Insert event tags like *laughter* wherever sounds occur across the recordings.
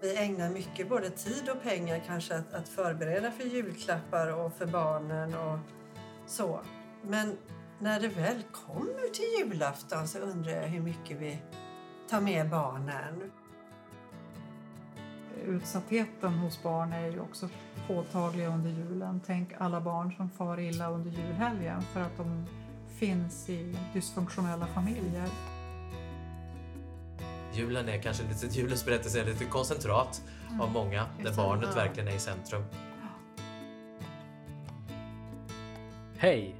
vi ägnar mycket både tid och pengar kanske att, att förbereda för julklappar och för barnen och så. Men när det väl kommer till julafton så undrar jag hur mycket vi tar med barnen. Utsattheten hos barn är ju också påtaglig under julen. Tänk alla barn som far illa under julhelgen för att de finns i dysfunktionella familjer. Julen är kanske lite, *laughs* julens berättelse är lite koncentrat Mm. av många, där barnet Ja. verkligen är i centrum. Hej!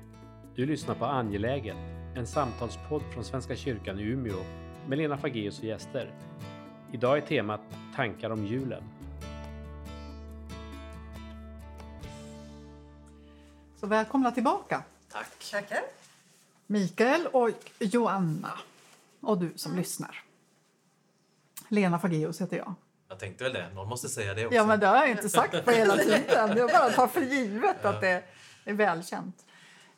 Du lyssnar på Angelägen, en samtalspodd från Svenska kyrkan i Umeå med Lena Fageus och gäster. Idag är temat tankar om julen. Så välkomna tillbaka Tack! Tackar. Mikael och Joanna och du som lyssnar. Lena Fageus heter jag. Jag tänkte väl det, någon måste säga det också. Ja, men det har jag inte sagt på hela tiden. Jag bara tar för givet att det är välkänt.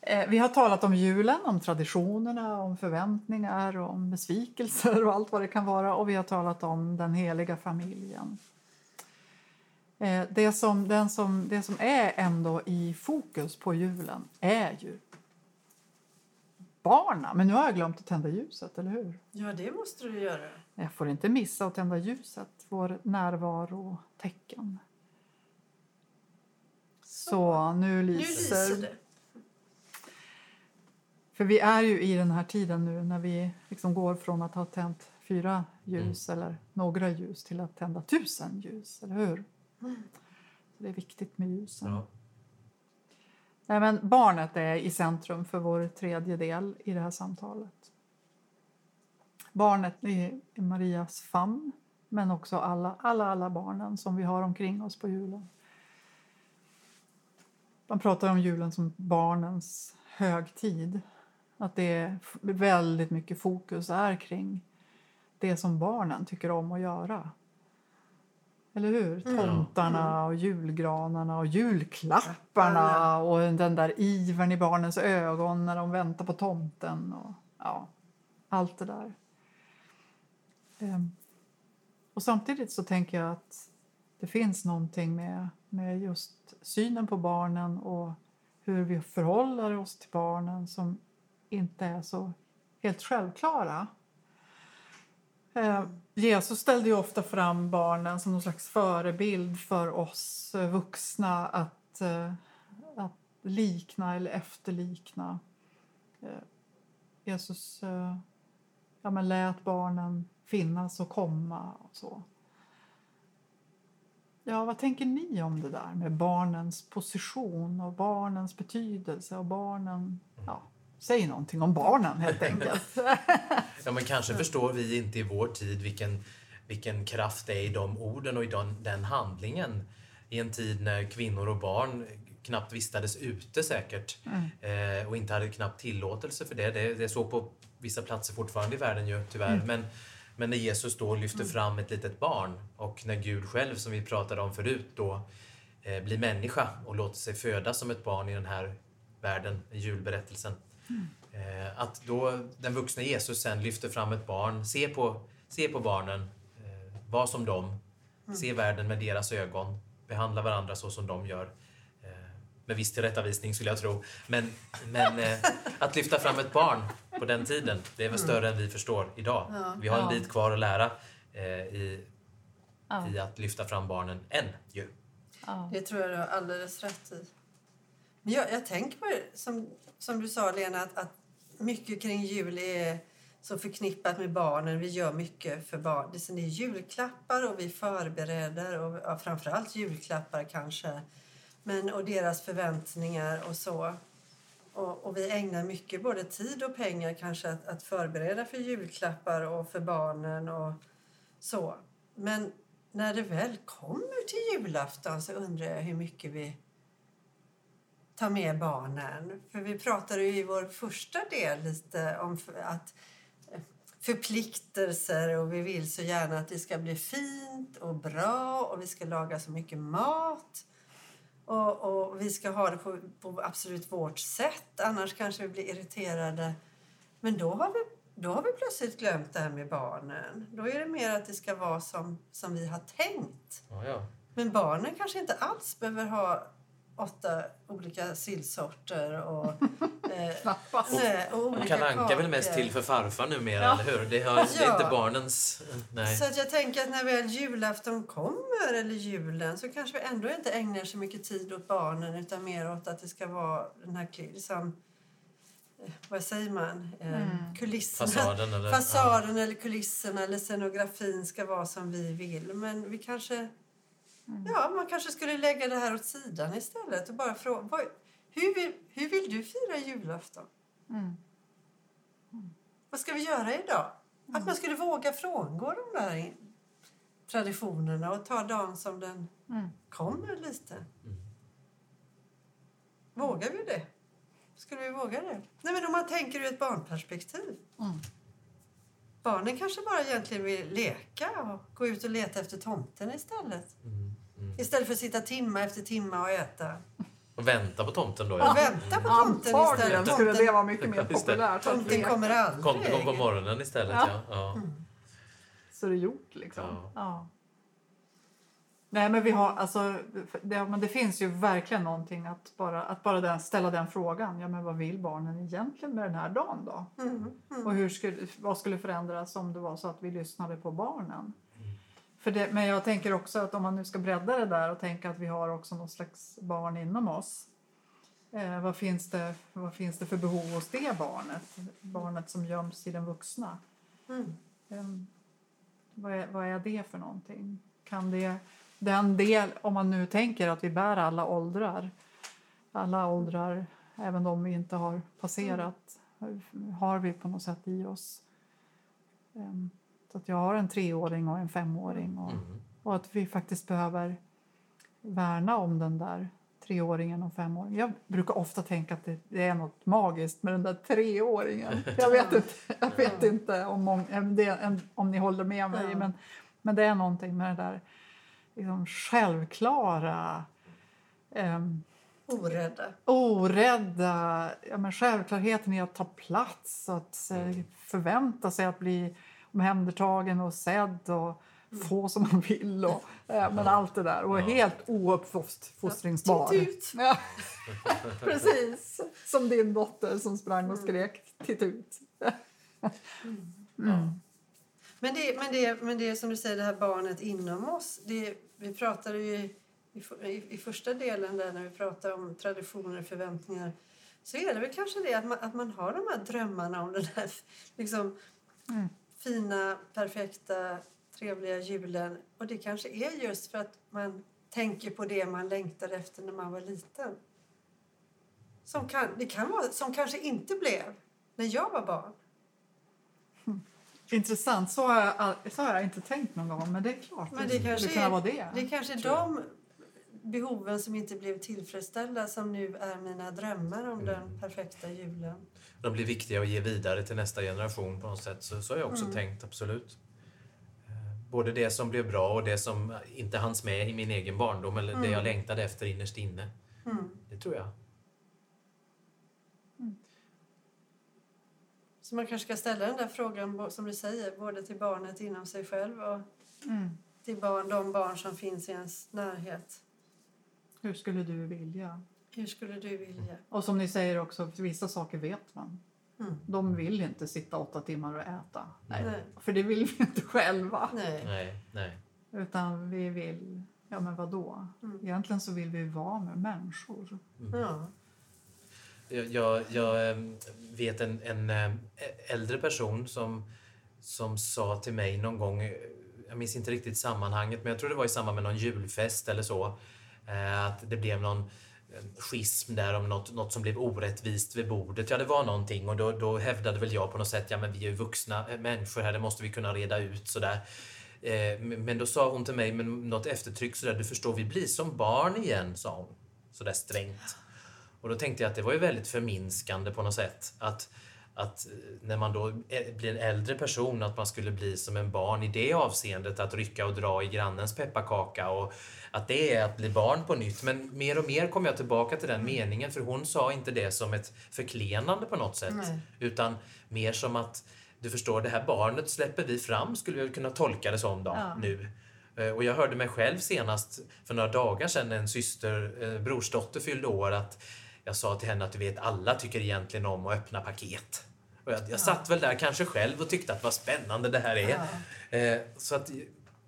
Eh, Vi har talat om julen, om traditionerna, om förväntningar, om besvikelser och allt vad det kan vara. Och vi har talat om den heliga familjen. Eh, Det som, den som, det som är ändå i fokus på julen är ju barnen. Men nu har jag glömt att tända ljuset, eller hur? Ja, det måste du göra. Jag får inte missa att tända ljuset, vår närvaro-tecken. Så nu Nu lyser... lyser det. För vi är ju i den här tiden nu när vi liksom går från att ha tänt fyra ljus eller några ljus till att tända tusen ljus, eller hur? Så det är viktigt med ljusen. Ja. Nej, men barnet är i centrum för vår tredje del i det här samtalet. Barnet är i Marias famn, men också alla, alla, alla barnen som vi har omkring oss på julen. Man pratar om julen som barnens högtid. Att det är väldigt mycket fokus är kring det som barnen tycker om att göra. Eller hur? Tomtarna och julgranarna och julklapparna och den där ivern i barnens ögon när de väntar på tomten. Och, ja, allt det där. Ehm, Och samtidigt så tänker jag att det finns någonting med, med just synen på barnen och hur vi förhåller oss till barnen som inte är så helt självklara. Eh, Jesus ställde ju ofta fram barnen som någon slags förebild för oss eh, vuxna att, eh, att likna eller efterlikna. Eh, Jesus eh, ja, men lät barnen finnas och komma och så. Ja, vad tänker ni om det där med barnens position och barnens betydelse och barnen... Ja, säg någonting om barnen helt enkelt. *laughs* Ja, men kanske förstår vi inte i vår tid vilken, vilken kraft det är i de orden och i den, den handlingen. I en tid när kvinnor och barn knappt vistades ute säkert eh, och inte hade knappt tillåtelse för det. det. Det är så på vissa platser fortfarande i världen ju tyvärr. Men, men när Jesus då lyfter fram ett litet barn och när Gud själv, som vi pratade om förut, då eh, blir människa och låter sig födas som ett barn i den här världen, i julberättelsen. Eh, att då den vuxna Jesus sen lyfter fram ett barn, se på, se på barnen, eh, var som dem, se världen med deras ögon, behandla varandra så som de gör. Eh, med viss tillrättavisning skulle jag tro. Men, men eh, *laughs* att lyfta fram ett barn på den tiden, det är väl större än vi förstår idag. Vi har en Ja. bit kvar att lära eh, i, Ja. i att lyfta fram barnen än ju. Ja. Det tror jag du har alldeles rätt i. Men jag, jag tänker på det, som, som du sa Lena, att, att mycket kring jul är så förknippat med barnen. Vi gör mycket för barn. Det är julklappar och vi förbereder, och ja, framförallt julklappar kanske. Men, och deras förväntningar och så. Och, och vi ägnar mycket både tid och pengar kanske att, att förbereda för julklappar och för barnen och så. Men när det väl kommer till julafton så undrar jag hur mycket vi tar med barnen. För vi pratade ju i vår första del lite om att eh, förpliktelser och vi vill så gärna att det ska bli fint och bra och vi ska laga så mycket mat. Och, och vi ska ha det på, på absolut vårt sätt, annars kanske vi blir irriterade. Men då har vi då har vi plötsligt glömt det här med barnen. Då är det mer att det ska vara som, som vi har tänkt. Ja, ja. Men barnen kanske inte alls behöver ha åtta olika sillsorter och, *laughs* eh, Knappast. nej, och Och Kalle Anka är väl mest till för farfar numera, Ja. eller hur? Det, har, det är Ja. inte barnens... Nej. Så att jag tänker att när väl julafton kommer, eller julen, så kanske vi ändå inte ägnar så mycket tid åt barnen utan mer åt att det ska vara den här liksom, eh, vad säger man, eh, Mm. kulisserna. Fasaden eller... Fasaden eller kulisserna eller scenografin ska vara som vi vill. Men vi kanske... Ja, man kanske skulle lägga det här åt sidan istället och bara fråga vad, hur, vill, hur vill du fira julafton? Mm. Vad ska vi göra idag? Att man skulle våga frångå de där traditionerna och ta dagen som den Mm. kommer lite. Mm. Vågar vi det? Skulle vi våga det? Nej, men om man tänker ur ett barnperspektiv. Mm. Barnen kanske bara egentligen vill leka och gå ut och leta efter tomten istället. Mm, mm. Istället för att sitta timma efter timma och äta. Och vänta på tomten då, Och ja. vänta på tomten Antagligen istället. skulle det Tomten, vara mycket mer *laughs* populärt. tomten kommer aldrig. Kom, kom på morgonen istället, Ja. ja. ja. Så det är gjort liksom. Ja. Ja. Nej men vi har alltså, det, men det finns ju verkligen någonting att bara, att bara den, ställa den frågan. Ja men vad vill barnen egentligen med den här dagen då? Mm, mm. Och hur skulle, vad skulle förändras om det var så att vi lyssnade på barnen? För det, men jag tänker också att om man nu ska bredda det där och tänka att vi har också någon slags barn inom oss. Eh, vad, finns det, vad finns det för behov hos det barnet? Barnet som göms i den vuxna. Mm. Ehm, vad, är, vad är det för någonting? Kan det, den del, om man nu tänker att vi bär alla åldrar, alla åldrar, även de vi inte har passerat, har vi på något sätt i oss. Så att jag har en treåring och en femåring och, Mm. och att vi faktiskt behöver värna om den där treåringen och femåringen. Jag brukar ofta tänka att det, det är något magiskt med den där treåringen. *laughs* Jag vet inte, jag vet inte om, om det, om ni håller med mig, Ja. men, men det är någonting med det där liksom självklara ehm, Orädda. orädda, ja, men självklarheten i att ta plats, att eh, förvänta sig att bli omhändertagen och sedd och få som man vill. Och, eh, men allt det där. Och Ja. helt ouppfostringsbar. Titt ut. Ja, *laughs* precis. Som din dotter som sprang och skrek titt ut. Mm. Men det, men, det, men det är som du säger, det här barnet inom oss. Det, vi pratade ju i, i, i första delen där när vi pratade om traditioner och förväntningar. Så är det väl kanske det att man, att man har de här drömmarna om den här liksom, Mm. Fina, perfekta, trevliga julen. Och det kanske är just för att man tänker på det man längtade efter när man var liten. Som, kan, det kan vara, som kanske inte blev när jag var barn. Intressant. Så har, jag, så har jag inte tänkt någon gång. Men det är klart. Men det kanske skulle kunna är- vara det. Det är kanske jag. de behoven som inte blev tillfredsställda som nu är mina drömmar om den perfekta julen. De blir viktiga att ge vidare till nästa generation på något sätt. Så, så har jag också Mm. tänkt, absolut. Eh, Både det som blev bra och det som inte hanns med i min egen barndom eller det Mm. jag längtade efter innerst inne. Mm. Det tror jag. Så man kanske ska ställa den där frågan, som du säger, både till barnet inom sig själv och Mm. till barn, de barn som finns i ens närhet. Hur skulle du vilja? Hur skulle du vilja? Och som ni säger också, vissa saker vet man. Mm. De vill inte sitta åtta timmar och äta. Nej. För det vill vi inte själva. Nej. Nej, nej. Utan vi vill, ja men vadå? Mm. Egentligen så vill vi vara med människor. Ja. Jag, jag, eh, vet en, en eh, äldre person som, som sa till mig någon gång, eh, jag minns inte riktigt sammanhanget, men jag tror det var i samband med någon julfest eller så, Eh, att det blev någon eh, schism där om något, något som blev orättvist vid bordet. Ja, det var någonting och då, då hävdade väl jag på något sätt, ja men vi är ju vuxna eh, människor här, det måste vi kunna reda ut sådär. Men men då sa hon till mig med något eftertryck sådär, du förstår, vi blir som barn igen, sa hon. Sådär strängt. Och då tänkte jag att det var ju väldigt förminskande på något sätt. Att, att eh, när man då blir en äldre person, att man skulle bli som en barn i det avseendet, att rycka och dra i grannens pepparkaka och att det är att bli barn på nytt. Men mer och mer kom jag tillbaka till den meningen, för hon sa inte det som ett förklenande på något sätt, Nej. utan mer som att du förstår, det här barnet släpper vi fram, skulle vi kunna tolka det som då, Ja. nu. Eh, Och jag hörde mig själv senast för några dagar sedan, en syster, eh, brorsdotter fyllde år, att jag sa till henne att du vet, alla tycker egentligen om att öppna paket. Och jag, jag satt väl där kanske själv och tyckte att vad spännande det här är. Eh, så att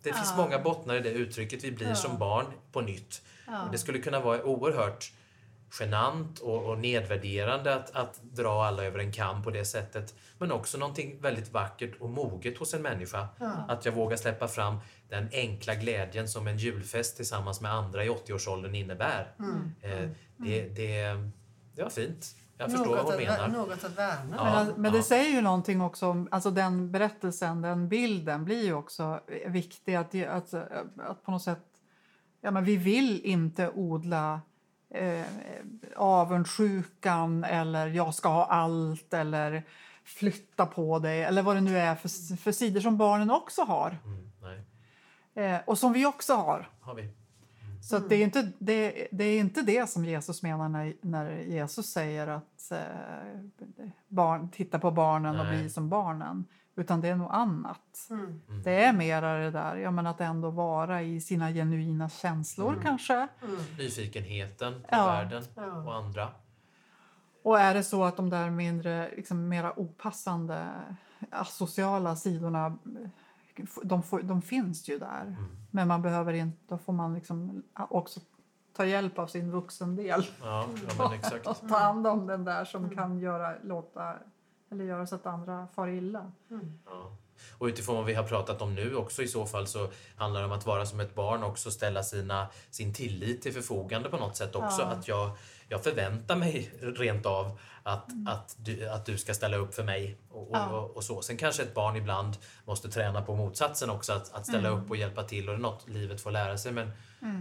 det finns Ja. många bottnar i det uttrycket vi blir Ja. som barn på nytt. Ja. Det skulle kunna vara oerhört genant och, och nedvärderande att, att dra alla över en kam på det sättet. Men också någonting väldigt vackert och moget hos en människa. Att jag vågar släppa fram den enkla glädjen som en julfest tillsammans med andra i 80-årsåldern innebär. Eh, det, det, det var fint. Jag förstår vad något, hon att, menar. något att värna. Ja. Men, men det ja. säger ju någonting också om, alltså den berättelsen, den bilden blir ju också viktig att, att, att på något sätt, ja men vi vill inte odla eh, avundsjukan eller jag ska ha allt eller flytta på dig eller vad det nu är för, för sidor som barnen också har Mm, eh, och som vi också har. har vi. Så att det, är inte, det, det är inte det som Jesus menar när, när Jesus säger att eh, barn, titta på barnen och Nej. bli som barnen. Utan det är något annat. Mm. Det är mera det där, ja, men att ändå vara i sina genuina känslor Mm. kanske. Mm. Nyfikenheten på Ja. världen och andra. Och är det så att de där mindre, liksom mera opassande asociala sidorna, de, får, de finns ju där. Mm. Men man behöver inte, då får man liksom också ta hjälp av sin vuxendel. Ja, ja men exakt. *laughs* och ta hand om den där som kan göra, låta, eller göra så att andra far illa. Ja. Och utifrån vad vi har pratat om nu också i så fall så handlar det om att vara som ett barn också ställa sina, sin tillit till förfogande på något sätt också. Ja. Att jag, jag förväntar mig rent av att, att, du, att du ska ställa upp för mig. Och, och, Ja. och, och så. Sen kanske ett barn ibland måste träna på motsatsen också, att, att ställa upp och hjälpa till och det är något livet får lära sig. Men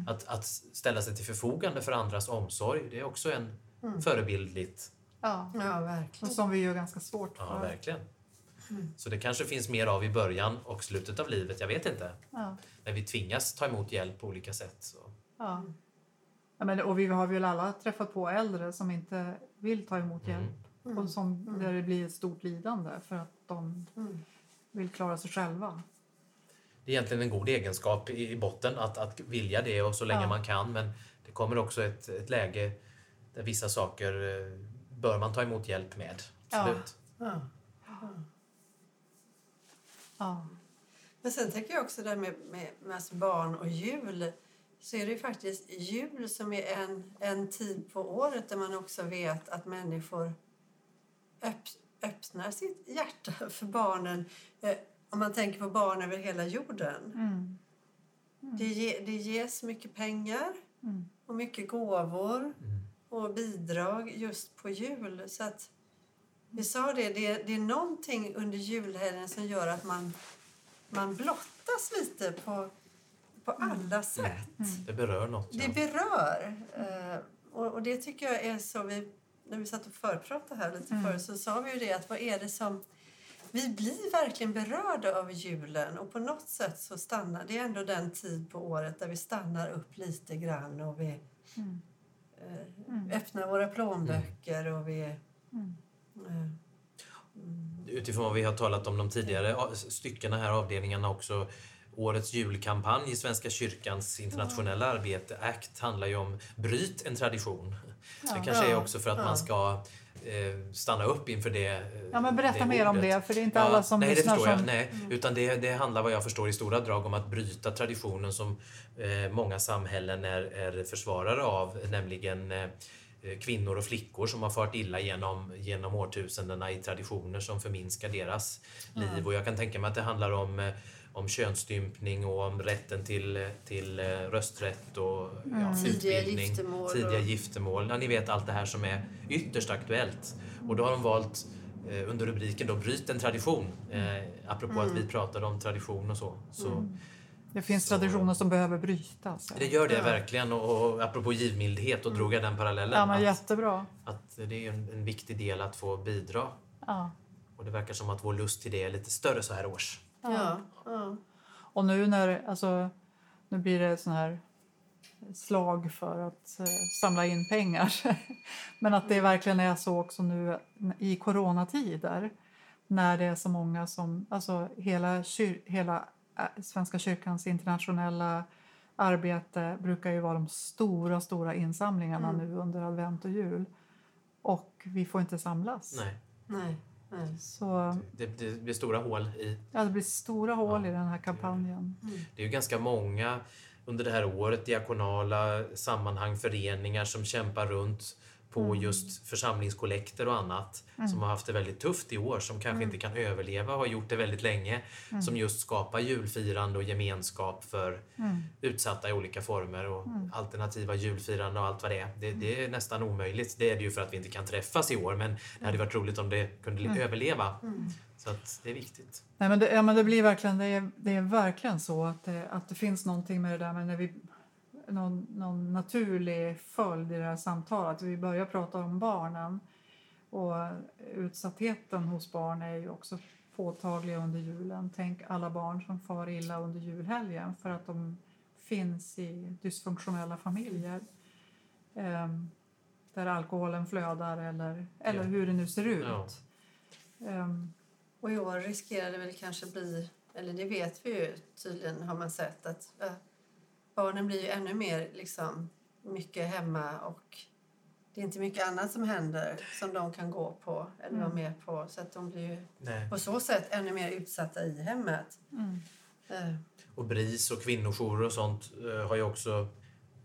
att, att ställa sig till förfogande för andras omsorg, det är också en förebildligt. Ja. Ja, Och verkligen. som vi gör ganska svårt Ja, för. verkligen. Så det kanske finns mer av i början och slutet av livet, jag vet inte. Ja. När vi tvingas ta emot hjälp på olika sätt. Så. Ja. Ja, men, och vi har väl alla träffat på äldre som inte vill ta emot hjälp. Och som, där det blir ett stort lidande för att de Mm. vill klara sig själva. Det är egentligen en god egenskap i i botten att, att vilja det och så länge Ja. man kan. Men det kommer också ett, ett läge där vissa saker eh, bör man ta emot hjälp med. Ja. Absolut. Ja. Ja. Men sen tänker jag också där med, med, med alltså barn och jul. Så är det ju faktiskt jul som är en, en tid på året där man också vet att människor öpp, öppnar sitt hjärta *laughs* för barnen. Eh, om man tänker på barn över hela jorden. Mm. Det, ge, det ges mycket pengar Mm. och mycket gåvor Mm. Och bidrag just på jul. Så att vi sa det, det, det är någonting under julhelgen som gör att man, man blottas lite på, på alla sätt. Det berör något. Ja. Det berör. Eh, och, och det tycker jag är så... Vi, när vi satt och förpratade här lite Mm. förr så sa vi ju det att vad är det som... Vi blir verkligen berörda av julen och på något sätt så stannar det är ändå den tid på året där vi stannar upp lite grann och vi Mm. Mm. öppnar våra plånböcker och vi... Mm. Eh, Utifrån vad vi har talat om de tidigare styckena här, avdelningarna också. Årets julkampanj i Svenska kyrkans internationella arbete, ACT, handlar ju om bryt en tradition. Det kanske är Ja. också för att Ja. man ska eh, stanna upp inför det eh, ja, men berätta det mer om det, för det är inte alla som nej, det lyssnar förstår som... jag. Nej, utan det, det handlar vad jag förstår i stora drag om att bryta traditionen som eh, många samhällen är, är försvarare av, nämligen eh, kvinnor och flickor som har fört illa genom, genom årtusendena i traditioner som förminskar deras liv. Och jag kan tänka mig att det handlar om, eh, om könsstympning och om rätten till, till eh, rösträtt och ja, Tidiga utbildning. giftermål Tidiga och- giftermål. Ja, ni vet allt det här som är ytterst aktuellt. Och då har de valt eh, under rubriken då Bryt en tradition. Eh, apropå att vi pratade om tradition och så. så Det finns Så- traditioner som behöver brytas. Det gör det verkligen. Och, och apropå givmildhet, och drog jag den parallellen. Ja, men att, jättebra. att det är en, en viktig del att få bidra. Ja. Och det verkar som att vår lust till det är lite större så här års. ja, ja. Och nu när, alltså, nu blir det sån här slag för att eh, samla in pengar. *laughs* Men att det verkligen är så också nu i coronatider. när det är så många som... Alltså hela, kyr, hela Svenska kyrkans internationella arbete brukar ju vara de stora, stora insamlingarna Mm. nu under advent och jul. Och vi får inte samlas. Nej, Nej. Nej. Så det, det blir stora hål i ja, det blir stora hål Ja, i den här kampanjen. Det är ju ganska många under det här året, diakonala sammanhang, föreningar som kämpar runt på Mm. just församlingskollekter och annat som har haft det väldigt tufft i år, som Mm. kanske inte kan överleva och har gjort det väldigt länge, som just skapar julfirande och gemenskap för Mm. utsatta i olika former och alternativa julfirande och allt vad det är. Det, det är nästan omöjligt. Det är det ju för att vi inte kan träffas i år, men det hade varit roligt om det kunde Mm. överleva. Så att det är viktigt. Nej, men det, ja, men det blir verkligen, det är, det är verkligen så att det, att det finns någonting med det där med när vi, någon, någon naturlig följd i det här samtalet. Vi börjar prata om barnen och utsattheten hos barn är ju också påtaglig under julen. Tänk alla barn som far illa under julhelgen för att de finns i dysfunktionella familjer. Ehm, där alkoholen flödar eller, eller Ja. hur det nu ser ut. Ja. Ehm, Och i år riskerar det väl kanske bli, eller det vet vi ju tydligen har man sett att äh, barnen blir ju ännu mer liksom mycket hemma och det är inte mycket annat som händer som de kan gå på eller vara Mm. med på så att de blir ju Nej. på så sätt ännu mer utsatta i hemmet. mm. Äh, Och BRIS och kvinnojourer och sånt eh, har ju också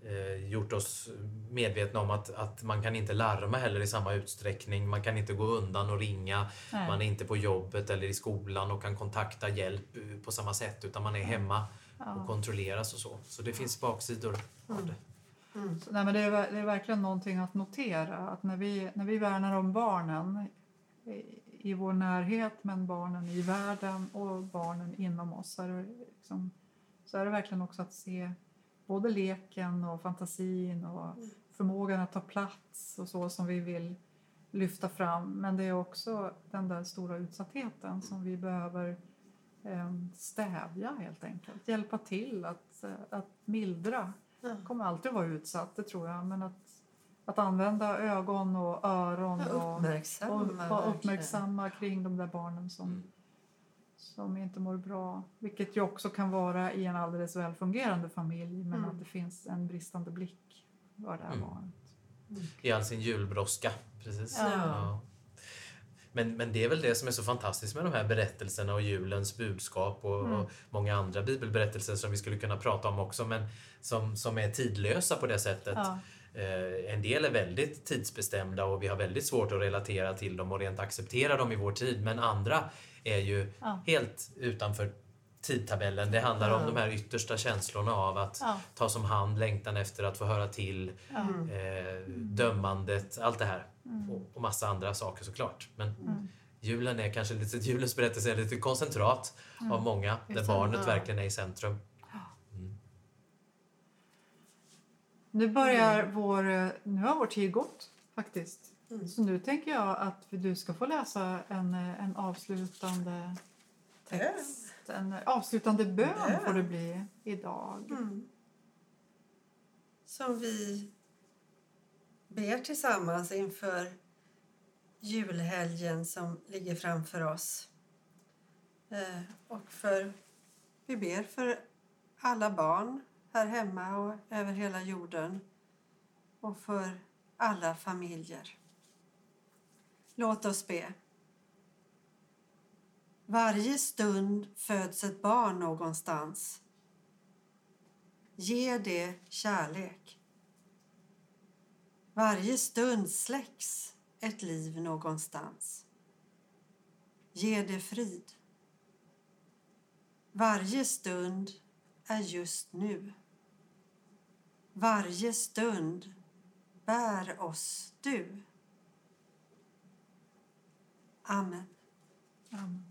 eh, gjort oss medvetna om att, att man kan inte larma heller i samma utsträckning. Man kan inte gå undan och ringa. Nej. Man är inte på jobbet eller i skolan och kan kontakta hjälp på samma sätt utan man är hemma och kontrolleras och så. Så det finns baksidor av det. mm. Så, nej, men det, är, det är verkligen någonting att notera att när vi, när vi värnar om barnen i, i vår närhet men barnen i världen och barnen inom oss så är, det liksom, så är det verkligen också att se både leken och fantasin och förmågan att ta plats och så som vi vill lyfta fram. Men det är också den där stora utsattheten som vi behöver eh, stävja helt enkelt. Hjälpa till att, eh, att mildra Ja. kommer alltid vara utsatt, det tror jag. Men att, att använda ögon och öron Ja, och, Uppmärksamma. och vara verkligen. uppmärksamma kring de där barnen som, Mm. som inte mår bra. Vilket ju också kan vara i en alldeles väl fungerande familj men Mm. att det finns en bristande blick för det här Mm. barnet. I all sin julbrådska. Precis. Ja. Men, men det är väl det som är så fantastiskt med de här berättelserna och julens budskap och, Mm. och många andra bibelberättelser som vi skulle kunna prata om också men som, som är tidlösa på det sättet. Ja. Eh, en del är väldigt tidsbestämda och vi har väldigt svårt att relatera till dem och rent acceptera dem i vår tid men andra är ju Ja. helt utanför tidtabellen. Det handlar om de här yttersta känslorna av att Ja. ta som hand, längtan efter att få höra till. Mm. eh, dömandet, allt det här. Mm. Och, och massa andra saker såklart. Men Mm. julen är kanske lite, *laughs* julens berättelse är lite koncentrat Mm. av många, där barnet verkligen är i centrum. Nu börjar vår, nu har vår tid gått faktiskt. Mm. Så nu tänker jag att du ska få läsa en, en avslutande text. En avslutande bön Bön. får det bli idag. Mm. Som vi ber tillsammans inför julhelgen som ligger framför oss. Eh, och för, vi ber för alla barn här hemma och över hela jorden. Och för alla familjer. Låt oss be. Varje stund föds ett barn någonstans. Ge det kärlek. Varje stund släcks ett liv någonstans. Ge det frid. Varje stund är just nu. Varje stund bär oss du. Amen. Amen.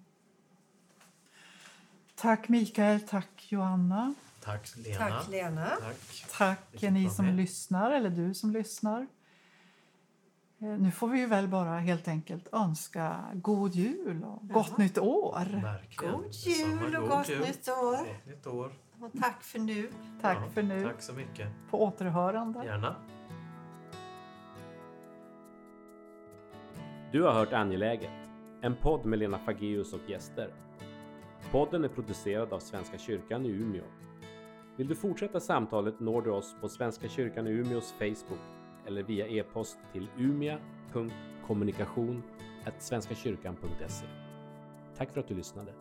Tack Mikael, tack Johanna. Tack Lena. Tack Lena. Tack. Tack ni som med. lyssnar, eller du som lyssnar. Eh, Nu får vi ju väl bara helt enkelt önska god jul och gott Ja. nytt år. Verkligen. God jul och God gott jul. nytt år. Gott nytt år. Och tack för nu. Tack Ja, för nu. Tack så mycket. På återhörande. Gärna. Du har hört Angeläget, En podd med Lena Fageus och gäster. Podden är producerad av Svenska kyrkan i Umeå. Vill du fortsätta samtalet når du oss på Svenska kyrkan i Umeås Facebook eller via e-post till umia.kommunikation svenskakyrkan.se. Tack för att du lyssnade.